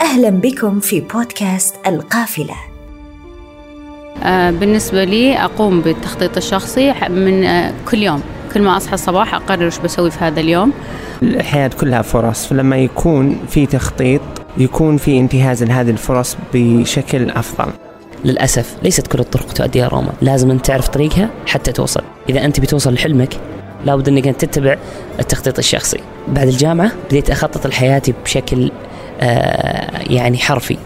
أهلا بكم في بودكاست القافلة. آه، بالنسبة لي أقوم بالتخطيط الشخصي من آه، كل يوم. كل ما أصحى الصباح أقرر وش بسوي في هذا اليوم. الحياة كلها فرص. فلما يكون في تخطيط يكون في انتهاز لهذه الفرص بشكل أفضل. للأسف ليست كل الطرق تؤدي إلى روما. لازم أن تعرف طريقها حتى توصل. إذا أنت بتوصل لحلمك لابد أنك أنت تتبع التخطيط الشخصي. بعد الجامعة بديت أخطط لحياتي بشكل آه يعني حرفي.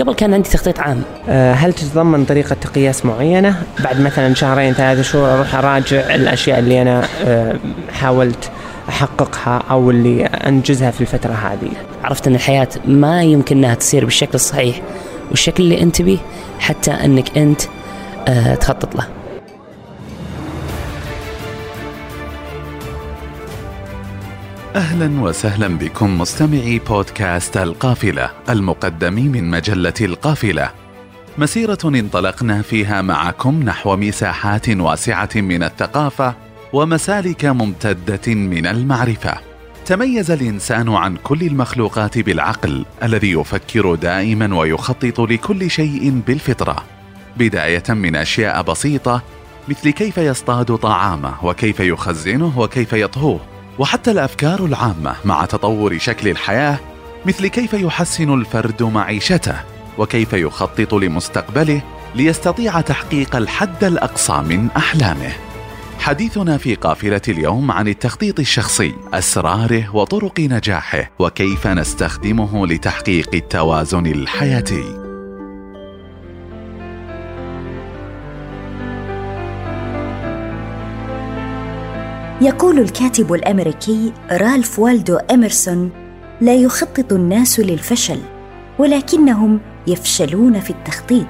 قبل كان عندي تخطيط عام. آه، هل تتضمن طريقة قياس معينة؟ بعد مثلا شهرين ثلاثة شهور أروح أراجع الأشياء اللي أنا آه، حاولت أحققها أو اللي أنجزها في الفترة هذه؟ عرفت أن الحياة ما يمكن أنها تصير بالشكل الصحيح والشكل اللي أنت به حتى أنك أنت آه تخطط له. أهلا وسهلا بكم مستمعي بودكاست القافلة المقدم من مجلة القافلة. مسيرة انطلقنا فيها معكم نحو مساحات واسعة من الثقافة ومسالك ممتدة من المعرفة. تميز الإنسان عن كل المخلوقات بالعقل الذي يفكر دائما ويخطط لكل شيء بالفطرة. بداية من أشياء بسيطة مثل كيف يصطاد طعامه وكيف يخزنه وكيف يطهوه. وحتى الأفكار العامة مع تطور شكل الحياة مثل كيف يحسن الفرد معيشته وكيف يخطط لمستقبله ليستطيع تحقيق الحد الأقصى من أحلامه. حديثنا في قافلة اليوم عن التخطيط الشخصي أسراره وطرق نجاحه وكيف نستخدمه لتحقيق التوازن الحياتي. يقول الكاتب الأمريكي رالف والدو اميرسون لا يخطط الناس للفشل ولكنهم يفشلون في التخطيط.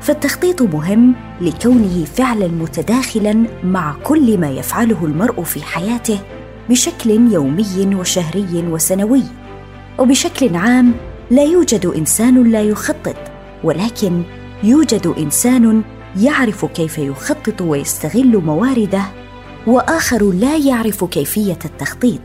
فالتخطيط مهم لكونه فعلا متداخلا مع كل ما يفعله المرء في حياته بشكل يومي وشهري وسنوي. وبشكل عام لا يوجد إنسان لا يخطط ولكن يوجد إنسان يعرف كيف يخطط ويستغل موارده وآخر لا يعرف كيفية التخطيط.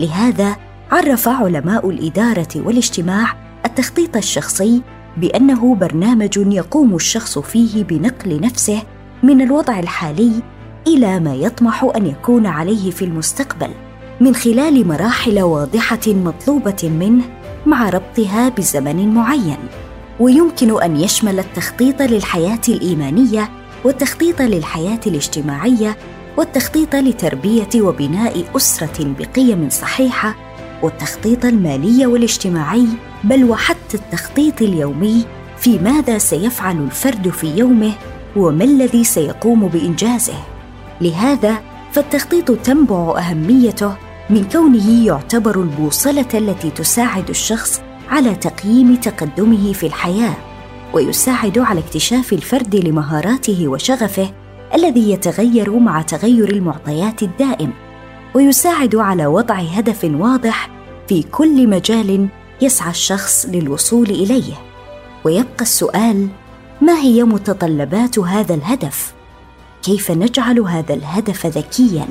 لهذا عرف علماء الإدارة والاجتماع التخطيط الشخصي بأنه برنامج يقوم الشخص فيه بنقل نفسه من الوضع الحالي إلى ما يطمح أن يكون عليه في المستقبل من خلال مراحل واضحة مطلوبة منه مع ربطها بزمن معين. ويمكن أن يشمل التخطيط للحياة الإيمانية والتخطيط للحياة الاجتماعية والتخطيط لتربية وبناء أسرة بقيم صحيحة والتخطيط المالي والاجتماعي بل وحتى التخطيط اليومي في ماذا سيفعل الفرد في يومه وما الذي سيقوم بإنجازه. لهذا فالتخطيط تنبع أهميته من كونه يعتبر البوصلة التي تساعد الشخص على تقييم تقدمه في الحياة ويساعد على اكتشاف الفرد لمهاراته وشغفه الذي يتغير مع تغير المعطيات الدائم ويساعد على وضع هدف واضح في كل مجال يسعى الشخص للوصول إليه. ويبقى السؤال ما هي متطلبات هذا الهدف؟ كيف نجعل هذا الهدف ذكيا؟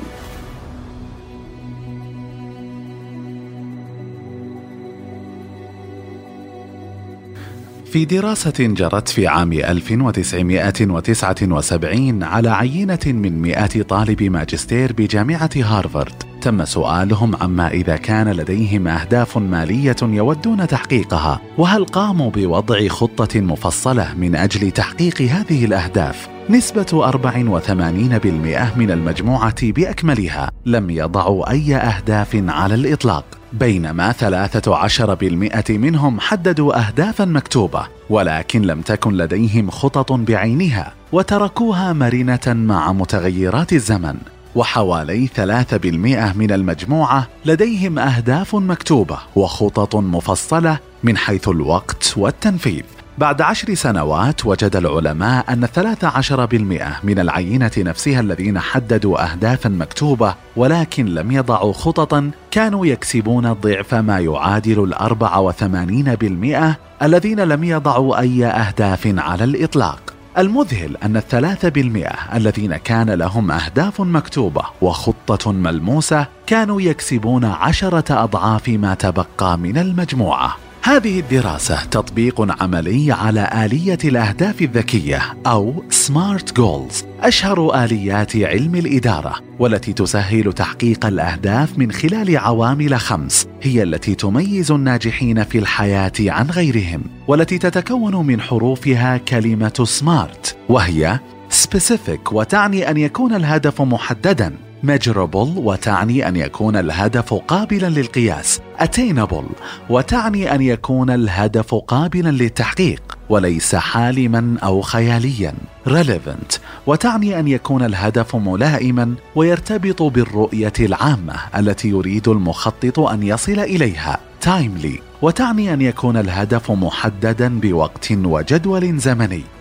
في دراسة جرت في عام 1979 على عينة من مئات طالب ماجستير بجامعة هارفارد. تم سؤالهم عما إذا كان لديهم أهداف مالية يودون تحقيقها وهل قاموا بوضع خطة مفصلة من أجل تحقيق هذه الأهداف؟ نسبة 84% من المجموعة بأكملها. لم يضعوا أي أهداف على الإطلاق. بينما 13% منهم حددوا أهدافا مكتوبة ولكن لم تكن لديهم خطط بعينها وتركوها مرنة مع متغيرات الزمن. وحوالي 3% من المجموعة لديهم أهداف مكتوبة وخطط مفصلة من حيث الوقت والتنفيذ. بعد عشر سنوات وجد العلماء أن 13% من العينة نفسها الذين حددوا أهدافا مكتوبة ولكن لم يضعوا خططا كانوا يكسبون ضعف ما يعادل الأربع وثمانين بالمئة الذين لم يضعوا أي أهداف على الإطلاق. المذهل أن الثلاثة بالمئة الذين كان لهم أهداف مكتوبة وخطة ملموسة كانوا يكسبون عشرة أضعاف ما تبقى من المجموعة. هذه الدراسة تطبيق عملي على آلية الأهداف الذكية أو سمارت جولز أشهر آليات علم الإدارة والتي تسهل تحقيق الأهداف من خلال عوامل خمس هي التي تميز الناجحين في الحياة عن غيرهم والتي تتكون من حروفها كلمة سمارت وهي specific وتعني أن يكون الهدف محددا. Measurable وتعني أن يكون الهدف قابلا للقياس. attainable وتعني أن يكون الهدف قابلا للتحقيق وليس حالما أو خياليا. relevant وتعني أن يكون الهدف ملائما ويرتبط بالرؤية العامة التي يريد المخطط أن يصل إليها. timely وتعني أن يكون الهدف محددا بوقت وجدول زمني.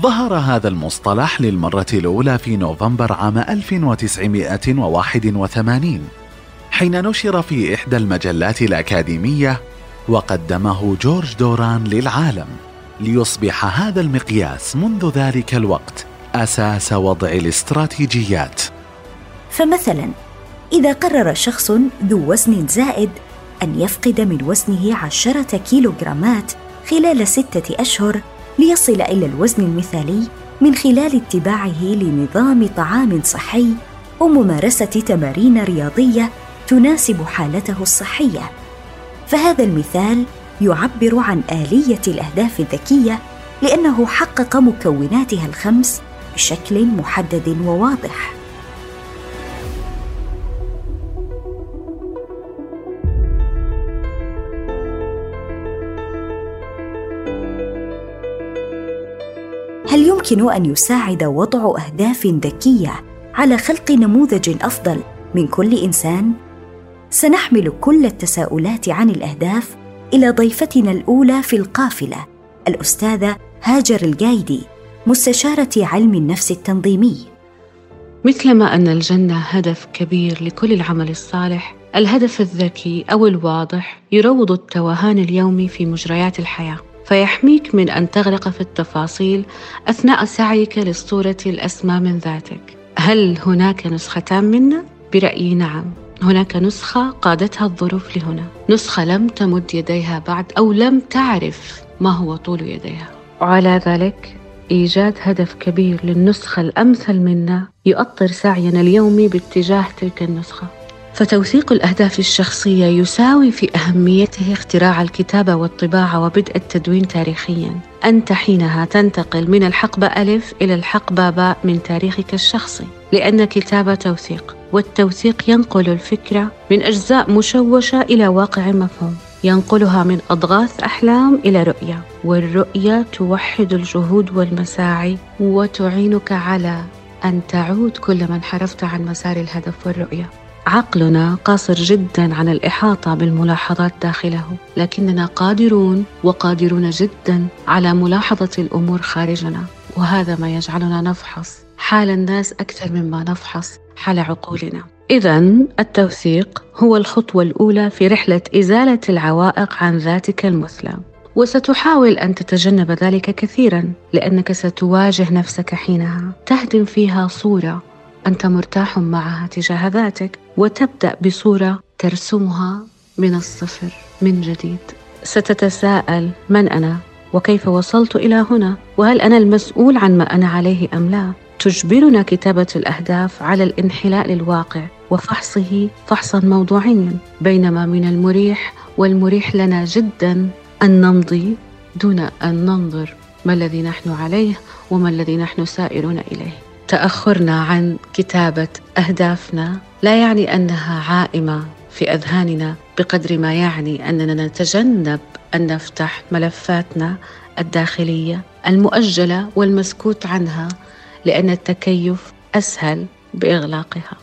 ظهر هذا المصطلح للمرة الأولى في نوفمبر عام 1981 حين نشر في إحدى المجلات الأكاديمية وقدمه جورج دوران للعالم ليصبح هذا المقياس منذ ذلك الوقت أساس وضع الاستراتيجيات. فمثلا إذا قرر شخص ذو وزن زائد أن يفقد من وزنه عشرة كيلوغرامات خلال ستة أشهر ليصل إلى الوزن المثالي من خلال اتباعه لنظام طعام صحي وممارسة تمارين رياضية تناسب حالته الصحية. فهذا المثال يعبر عن آلية الأهداف الذكية لأنه حقق مكوناتها الخمس بشكل محدد وواضح. يمكن أن يساعد وضع أهداف ذكية على خلق نموذج أفضل من كل إنسان؟ سنحمل كل التساؤلات عن الأهداف إلى ضيفتنا الأولى في القافلة الأستاذة هاجر الجايدي مستشارة علم النفس التنظيمي. مثلما أن الجنة هدف كبير لكل العمل الصالح الهدف الذكي أو الواضح يروض التوهان اليومي في مجريات الحياة. فيحميك من أن تغرق في التفاصيل أثناء سعيك للصورة الأسمى من ذاتك. هل هناك نسختان منا؟ برأيي نعم. هناك نسخة قادتها الظروف لهنا. نسخة لم تمد يديها بعد أو لم تعرف ما هو طول يديها. وعلى ذلك إيجاد هدف كبير للنسخة الأمثل منا يؤطر سعينا اليومي باتجاه تلك النسخة. فتوثيق الأهداف الشخصية يساوي في أهميته اختراع الكتابة والطباعة وبدء التدوين تاريخيا. أنت حينها تنتقل من الحقبة ألف إلى الحقبة باء من تاريخك الشخصي. لأن كتابة توثيق والتوثيق ينقل الفكرة من أجزاء مشوشة إلى واقع مفهوم. ينقلها من أضغاث أحلام إلى رؤية. والرؤية توحد الجهود والمساعي وتعينك على أن تعود كلما انحرفت عن مسار الهدف والرؤية. عقلنا قاصر جدا عن الإحاطة بالملاحظات داخله لكننا قادرون وقادرون جدا على ملاحظة الأمور خارجنا وهذا ما يجعلنا نفحص. حال الناس أكثر مما نفحص حال عقولنا. إذا التوثيق هو الخطوة الأولى في رحلة إزالة العوائق عن ذاتك المثلى. وستحاول أن تتجنب ذلك كثيرا لأنك ستواجه نفسك حينها. تهدم فيها صورة أنت مرتاح معها تجاه ذاتك. وتبدأ بصورة ترسمها من الصفر من جديد. ستتساءل من أنا؟ وكيف وصلت إلى هنا؟ وهل أنا المسؤول عن ما أنا عليه أم لا؟ تجبرنا كتابة الأهداف على الانحلاء للواقع وفحصه فحصا موضوعيا. بينما من المريح والمريح لنا جدا أن نمضي دون أن ننظر ما الذي نحن عليه وما الذي نحن سائرون إليه. تأخرنا عن كتابة أهدافنا لا يعني أنها عائمة في أذهاننا بقدر ما يعني أننا نتجنب أن نفتح ملفاتنا الداخلية المؤجلة والمسكوت عنها لأن التكيف أسهل بإغلاقها.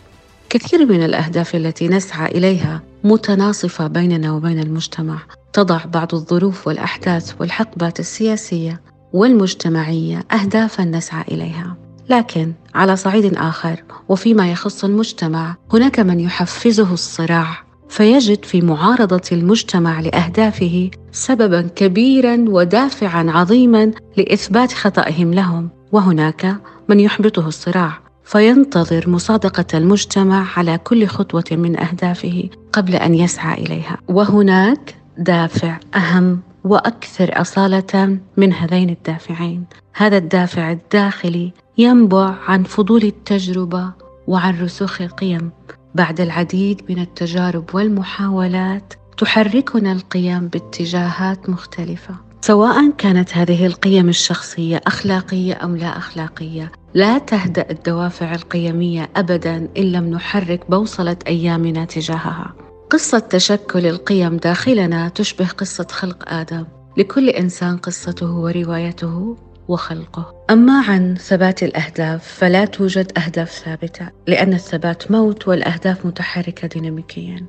كثير من الأهداف التي نسعى إليها متناصفة بيننا وبين المجتمع. تضع بعض الظروف والأحداث والحقبات السياسية والمجتمعية اهدافا نسعى إليها. لكن على صعيد آخر وفيما يخص المجتمع هناك من يحفزه الصراع. فيجد في معارضة المجتمع لأهدافه سببا كبيرا ودافعا عظيما لإثبات خطئهم لهم. وهناك من يحبطه الصراع. فينتظر مصادقة المجتمع على كل خطوة من أهدافه قبل أن يسعى إليها. وهناك دافع أهم وأكثر أصالة من هذين الدافعين. هذا الدافع الداخلي ينبع عن فضول التجربة وعن رسوخ القيم. بعد العديد من التجارب والمحاولات تحركنا القيم باتجاهات مختلفة. سواء كانت هذه القيم الشخصية أخلاقية أم لا أخلاقية لا تهدأ الدوافع القيمية ابدا إن لم نحرك بوصلة أيامنا تجاهها. قصة تشكل القيم داخلنا تشبه قصة خلق آدم. لكل إنسان قصته وروايته. وخلقه. أما عن ثبات الأهداف فلا توجد أهداف ثابتة لأن الثبات موت والأهداف متحركة ديناميكيا.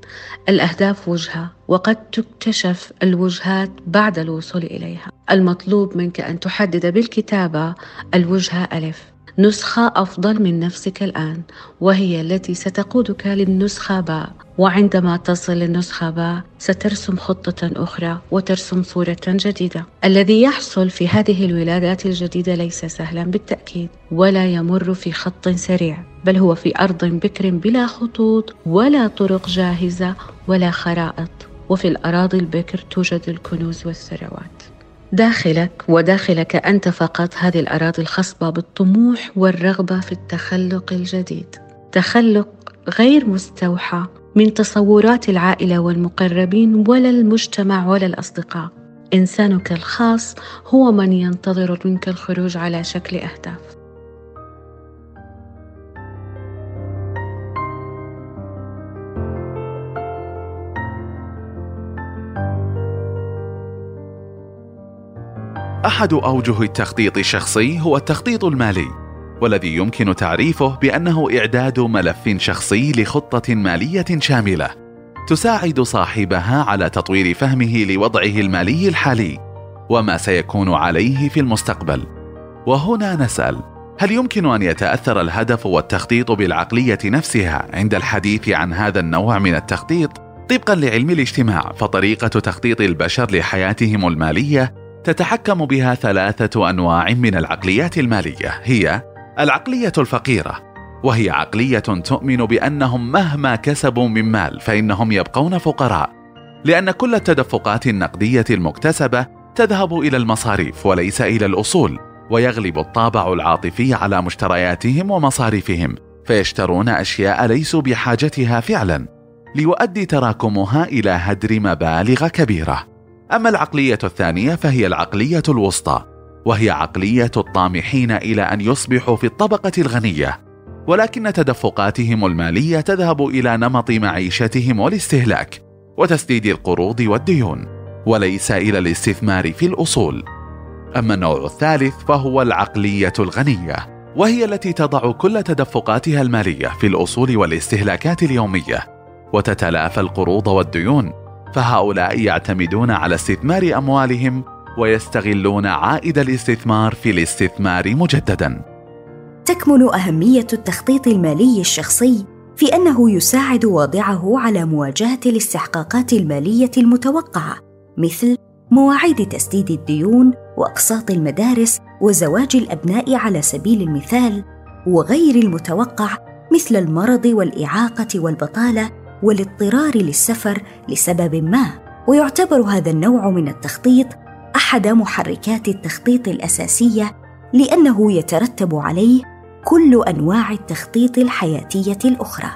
الأهداف وجهة وقد تكتشف الوجهات بعد الوصول إليها. المطلوب منك أن تحدد بالكتابة الوجهة ألف. نسخة أفضل من نفسك الآن وهي التي ستقودك للنسخة باء وعندما تصل للنسخة باء سترسم خطة أخرى وترسم صورة جديدة. الذي يحصل في هذه الولادات الجديدة ليس سهلا بالتأكيد ولا يمر في خط سريع بل هو في أرض بكر بلا خطوط ولا طرق جاهزة ولا خرائط. وفي الأراضي البكر توجد الكنوز والثروات. داخلك وداخلك أنت فقط هذه الأراضي الخصبة بالطموح والرغبة في التخلق الجديد. تخلق غير مستوحى من تصورات العائلة والمقربين ولا المجتمع ولا الأصدقاء. إنسانك الخاص هو من ينتظر منك الخروج على شكل أهداف. أحد أوجه التخطيط الشخصي هو التخطيط المالي والذي يمكن تعريفه بأنه إعداد ملف شخصي لخطة مالية شاملة تساعد صاحبها على تطوير فهمه لوضعه المالي الحالي وما سيكون عليه في المستقبل. وهنا نسأل هل يمكن أن يتأثر الهدف والتخطيط بالعقلية نفسها عند الحديث عن هذا النوع من التخطيط؟ طبقا لعلم الاجتماع فطريقة تخطيط البشر لحياتهم المالية تتحكم بها ثلاثة أنواع من العقليات المالية هي العقلية الفقيرة وهي عقلية تؤمن بأنهم مهما كسبوا من مال فإنهم يبقون فقراء لأن كل التدفقات النقدية المكتسبة تذهب إلى المصاريف وليس إلى الأصول ويغلب الطابع العاطفي على مشترياتهم ومصاريفهم فيشترون أشياء ليسوا بحاجتها فعلا ليؤدي تراكمها إلى هدر مبالغ كبيرة. أما العقلية الثانية فهي العقلية الوسطى وهي عقلية الطامحين إلى أن يصبحوا في الطبقة الغنية ولكن تدفقاتهم المالية تذهب إلى نمط معيشتهم والاستهلاك وتسديد القروض والديون وليس إلى الاستثمار في الأصول. أما النوع الثالث فهو العقلية الغنية وهي التي تضع كل تدفقاتها المالية في الأصول والاستهلاكات اليومية وتتلافى القروض والديون فهؤلاء يعتمدون على استثمار أموالهم ويستغلون عائد الاستثمار في الاستثمار مجددا. تكمن أهمية التخطيط المالي الشخصي في أنه يساعد واضعه على مواجهة الاستحقاقات المالية المتوقعة مثل مواعيد تسديد الديون وأقساط المدارس وزواج الأبناء على سبيل المثال وغير المتوقع مثل المرض والإعاقة والبطالة والاضطرار للسفر لسبب ما ويعتبر هذا النوع من التخطيط أحد محركات التخطيط الأساسية لأنه يترتب عليه كل أنواع التخطيط الحياتية الأخرى.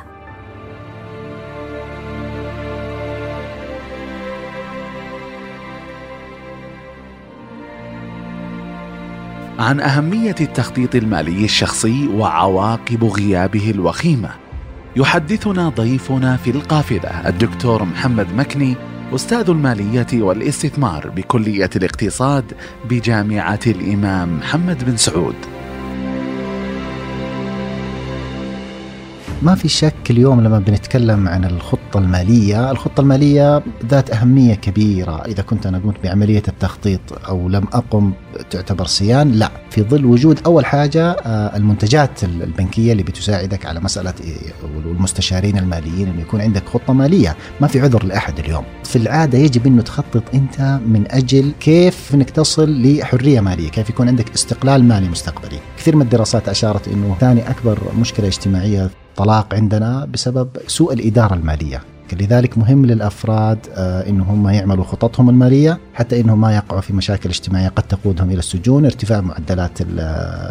عن أهمية التخطيط المالي الشخصي وعواقب غيابه الوخيمة يحدثنا ضيفنا في القافلة الدكتور محمد مكني أستاذ المالية والاستثمار بكلية الاقتصاد بجامعة الإمام محمد بن سعود. ما في شك اليوم لما بنتكلم عن الخطة المالية الخطة المالية ذات أهمية كبيرة. إذا كنت أنا قمت بعملية التخطيط أو لم أقم تعتبر صيان لا. في ظل وجود أول حاجة آه، المنتجات البنكية اللي بتساعدك على مسألة والمستشارين الماليين أنه يكون عندك خطة مالية. ما في عذر لأحد اليوم. في العادة يجب أنه تخطط أنت من أجل كيف أنك تصل لحرية مالية كيف يكون عندك استقلال مالي مستقبلي. كثير من الدراسات أشارت أنه ثاني أكبر مشكلة اجتماعية طلاق عندنا بسبب سوء الإدارة المالية. لذلك مهم للأفراد آه، إنه هم يعملوا خططهم المالية حتى إنهم ما يقعوا في مشاكل اجتماعية قد تقودهم إلى السجون، ارتفاع معدلات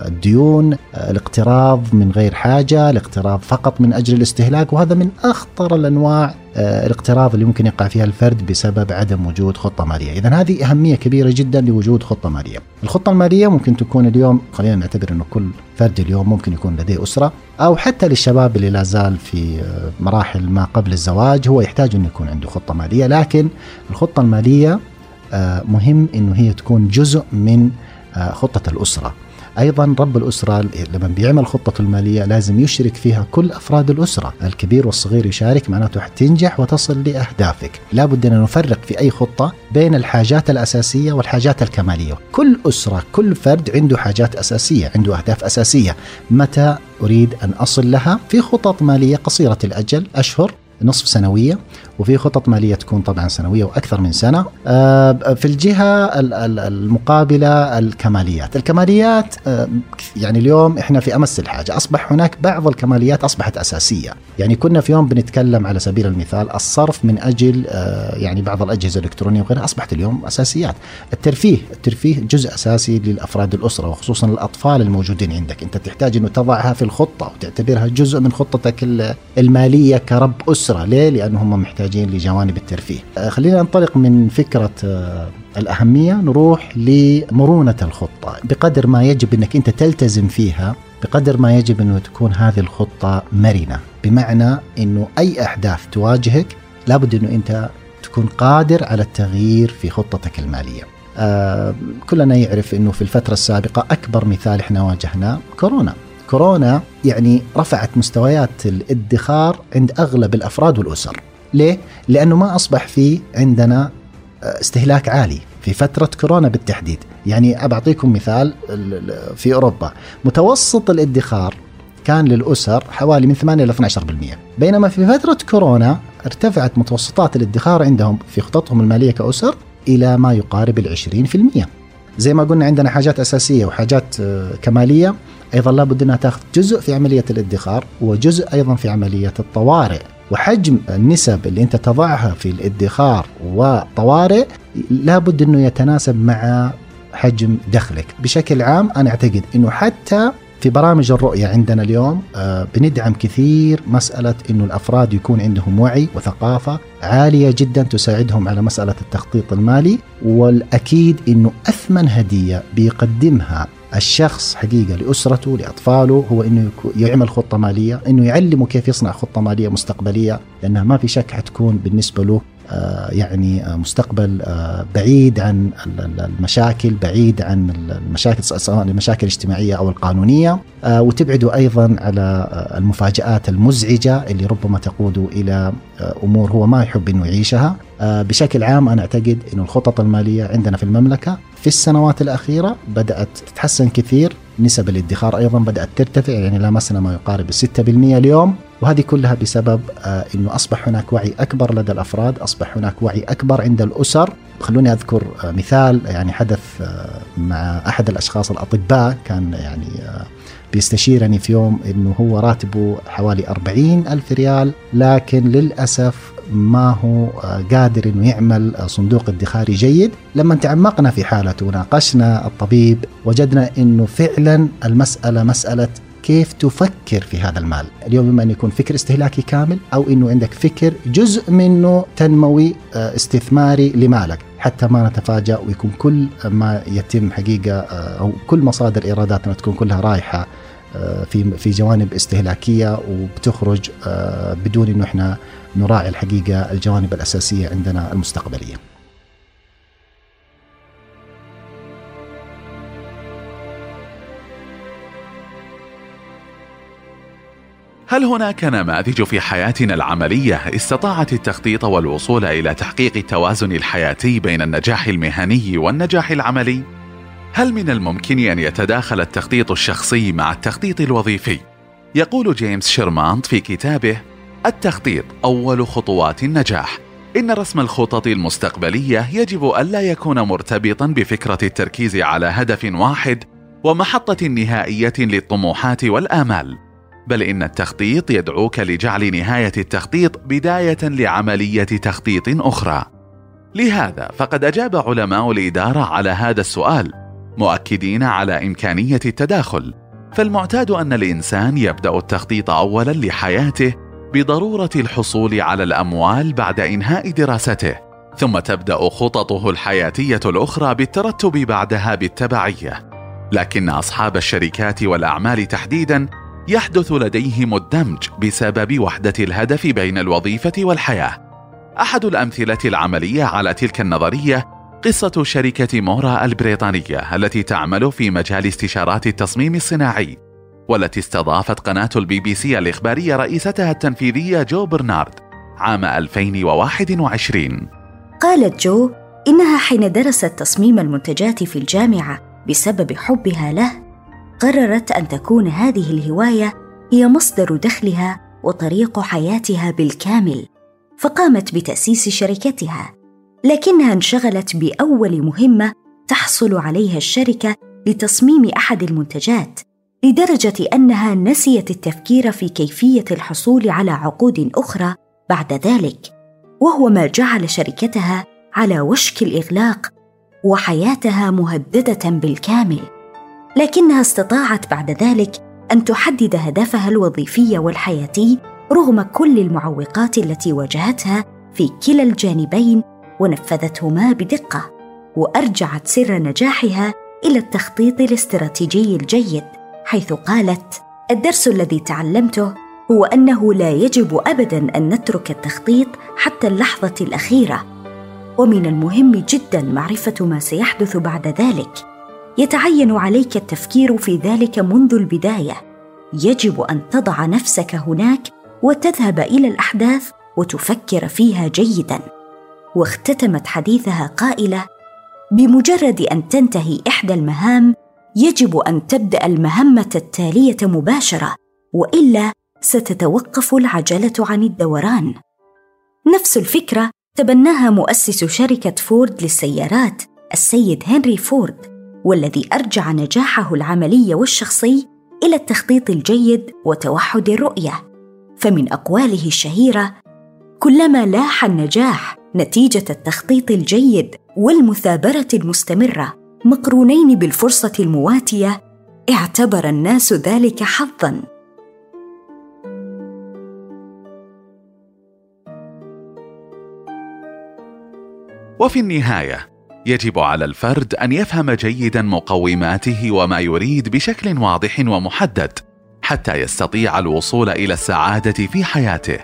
الديون، آه، الاقتراض من غير حاجة، الاقتراض فقط من أجل الاستهلاك وهذا من أخطر الأنواع آه، الاقتراض اللي ممكن يقع فيها الفرد بسبب عدم وجود خطة مالية، اذا هذه أهمية كبيرة جدا لوجود خطة مالية. الخطة المالية ممكن تكون اليوم خلينا نعتبر إنه كل فرد اليوم ممكن يكون لديه أسرة أو حتى للشباب اللي لا زال في آه، مراحل ما قبل الزواج هو يحتاج إنه يكون عنده خطة مالية، لكن الخطة المالية آه، مهم إنه هي تكون جزء من خطة الأسرة. أيضا رب الأسرة لما بيعمل خطته المالية لازم يشرك فيها كل أفراد الأسرة، الكبير والصغير يشارك معناته حتنجح وتصل لأهدافك، لابد أن نفرق في أي خطة بين الحاجات الأساسية والحاجات الكمالية، كل أسرة كل فرد عنده حاجات أساسية، عنده أهداف أساسية، متى أريد أن أصل لها؟ في خطط مالية قصيرة الأجل أشهر نصف سنوية. وفي خطط مالية تكون طبعا سنوية وأكثر من سنة. آه، في الجهة المقابلة الكماليات، الكماليات آه، يعني اليوم إحنا في أمس الحاجة، أصبح هناك بعض الكماليات أصبحت أساسية، يعني كنا في يوم بنتكلم على سبيل المثال الصرف من أجل آه، يعني بعض الأجهزة الإلكترونية وغيرها أصبحت اليوم أساسيات، الترفيه، الترفيه جزء أساسي للأفراد الأسرة وخصوصا الأطفال الموجودين عندك، أنت تحتاج إنه تضعها في الخطة وتعتبرها جزء من خطتك المالية كرب أسرة، ليه؟ لأنهم محتاجين محتاجين لجوانب الترفيه. آه، خلينا ننطلق من فكرة آه، الأهمية نروح لمرونة الخطة. بقدر ما يجب أنك أنت تلتزم فيها بقدر ما يجب أنه تكون هذه الخطة مرنة. بمعنى أنه أي أحداث تواجهك لابد أنه أنت تكون قادر على التغيير في خطتك المالية. آه كلنا يعرف أنه في الفترة السابقة أكبر مثال إحنا واجهناه كورونا. كورونا يعني رفعت مستويات الادخار عند أغلب الأفراد والأسر. ليه؟ لأنه ما أصبح في عندنا آه، استهلاك عالي في فترة كورونا بالتحديد. يعني أبعطيكم مثال في أوروبا. متوسط الادخار كان للأسر حوالي من 8 إلى 12% بينما في فترة كورونا ارتفعت متوسطات الادخار عندهم في خططهم المالية كأسر إلى ما يقارب في المية. زي ما قلنا عندنا حاجات أساسية وحاجات آه، كمالية. أيضا لابد أنها تأخذ جزء في عملية الادخار وجزء أيضا في عملية الطوارئ. وحجم النسب اللي انت تضعها في الادخار وطوارئ لابد انه يتناسب مع حجم دخلك. بشكل عام أنا أعتقد إنه حتى في برامج الرؤية عندنا اليوم آه، بندعم كثير مسألة أنه الأفراد يكون عندهم وعي وثقافة عالية جدا تساعدهم على مسألة التخطيط المالي والأكيد أنه أثمن هدية بيقدمها الشخص حقيقة لأسرته لأطفاله هو أنه يعمل خطة مالية أنه يعلمه كيف يصنع خطة مالية مستقبلية لأنها ما في شك حتكون بالنسبة له يعني آه، مستقبل آه، بعيد عن المشاكل بعيد عن المشاكل سواء المشاكل الاجتماعية أو القانونية. وتبعده أيضا على المفاجآت المزعجة اللي ربما تقود إلى أمور هو ما يحب أنه يعيشها. بشكل عام أنا أعتقد أن الخطط المالية عندنا في المملكة في السنوات الأخيرة بدأت تتحسن كثير. نسب الادخار أيضا بدأت ترتفع يعني لامسنا ما يقارب 6% اليوم. وهذه كلها بسبب آه، أنه أصبح هناك وعي أكبر لدى الأفراد أصبح هناك وعي أكبر عند الأسر. خلوني أذكر آه، مثال يعني حدث آه، مع أحد الأشخاص الأطباء كان يعني بيستشيرني في يوم أنه هو راتبه حوالي أربعين ألف ريال لكن للأسف ما هو قادر إنه يعمل صندوق ادخاري جيد. لما تعمقنا في حالته وناقشنا الطبيب وجدنا إنه فعلا المسألة مسألة كيف تفكر في هذا المال اليوم إما أن يكون فكر استهلاكي كامل أو أنه عندك فكر جزء منه تنموي آه، استثماري لمالك حتى ما نتفاجأ ويكون كل ما يتم حقيقة آه، أو كل مصادر إيراداتنا تكون كلها رايحة آه، في في جوانب استهلاكية وبتخرج بدون إنه إحنا نراعي الحقيقة الجوانب الأساسية عندنا المستقبلية. هل هناك نماذج في حياتنا العملية استطاعت التخطيط والوصول إلى تحقيق التوازن الحياتي بين النجاح المهني والنجاح العملي؟ هل من الممكن أن يتداخل التخطيط الشخصي مع التخطيط الوظيفي؟ يقول جيمس شيرمانت في كتابه التخطيط أول خطوات النجاح. إن رسم الخطط المستقبلية يجب الا يكون مرتبطا بفكرة التركيز على هدف واحد ومحطة نهائية للطموحات والآمال. بل إن التخطيط يدعوك لجعل نهاية التخطيط بداية لعملية تخطيط أخرى. لهذا فقد أجاب علماء الإدارة على هذا السؤال مؤكدين على إمكانية التداخل. فالمعتاد أن الإنسان يبدأ التخطيط اولا لحياته بضرورة الحصول على الأموال بعد إنهاء دراسته ثم تبدأ خططه الحياتية الأخرى بالترتب بعدها بالتبعية. لكن أصحاب الشركات والأعمال تحديدا يحدث لديهم الدمج بسبب وحدة الهدف بين الوظيفة والحياة. أحد الأمثلة العملية على تلك النظرية قصة شركة مورا البريطانية التي تعمل في مجال استشارات التصميم الصناعي والتي استضافت قناة البي بي سي الإخبارية رئيستها التنفيذية جو برنارد عام 2021 قالت جو إنها حين درست تصميم المنتجات في الجامعة بسبب حبها له قررت أن تكون هذه الهواية هي مصدر دخلها وطريق حياتها بالكامل فقامت بتأسيس شركتها لكنها انشغلت بأول مهمة تحصل عليها الشركة لتصميم أحد المنتجات لدرجة أنها نسيت التفكير في كيفية الحصول على عقود أخرى بعد ذلك وهو ما جعل شركتها على وشك الإغلاق وحياتها مهددة بالكامل. لكنها استطاعت بعد ذلك أن تحدد هدفها الوظيفي والحياتي رغم كل المعوقات التي واجهتها في كلا الجانبين ونفذتهما بدقة وأرجعت سر نجاحها إلى التخطيط الاستراتيجي الجيد حيث قالت الدرس الذي تعلمته هو أنه لا يجب ابدا أن نترك التخطيط حتى اللحظة الأخيرة ومن المهم جدا معرفة ما سيحدث بعد ذلك. يتعين عليك التفكير في ذلك منذ البداية. يجب أن تضع نفسك هناك وتذهب إلى الأحداث وتفكر فيها جيدا. واختتمت حديثها قائلة بمجرد أن تنتهي إحدى المهام يجب أن تبدأ المهمة التالية مباشرة وإلا ستتوقف العجلة عن الدوران. نفس الفكرة تبناها مؤسس شركة فورد للسيارات السيد هنري فورد. والذي أرجع نجاحه العملي والشخصي إلى التخطيط الجيد وتوحد الرؤية. فمن أقواله الشهيرة كلما لاح النجاح نتيجة التخطيط الجيد والمثابرة المستمرة مقرونين بالفرصة المواتية اعتبر الناس ذلك حظا. وفي النهاية يجب على الفرد أن يفهم جيدا مقوماته وما يريد بشكل واضح ومحدد حتى يستطيع الوصول إلى السعادة في حياته.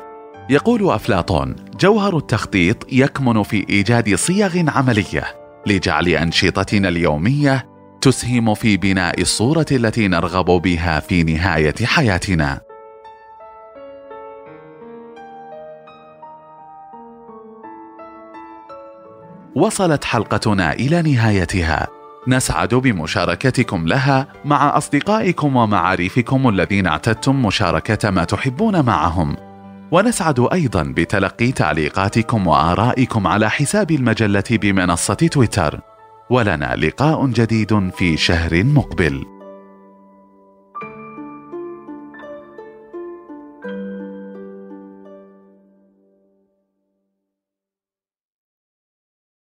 يقول أفلاطون جوهر التخطيط يكمن في إيجاد صيغ عملية لجعل أنشطتنا اليومية تسهم في بناء الصورة التي نرغب بها في نهاية حياتنا. وصلت حلقتنا إلى نهايتها. نسعد بمشاركتكم لها مع أصدقائكم ومعارفكم الذين اعتدتم مشاركة ما تحبون معهم. ونسعد أيضا بتلقي تعليقاتكم وآرائكم على حساب المجلة بمنصة تويتر. ولنا لقاء جديد في شهر مقبل.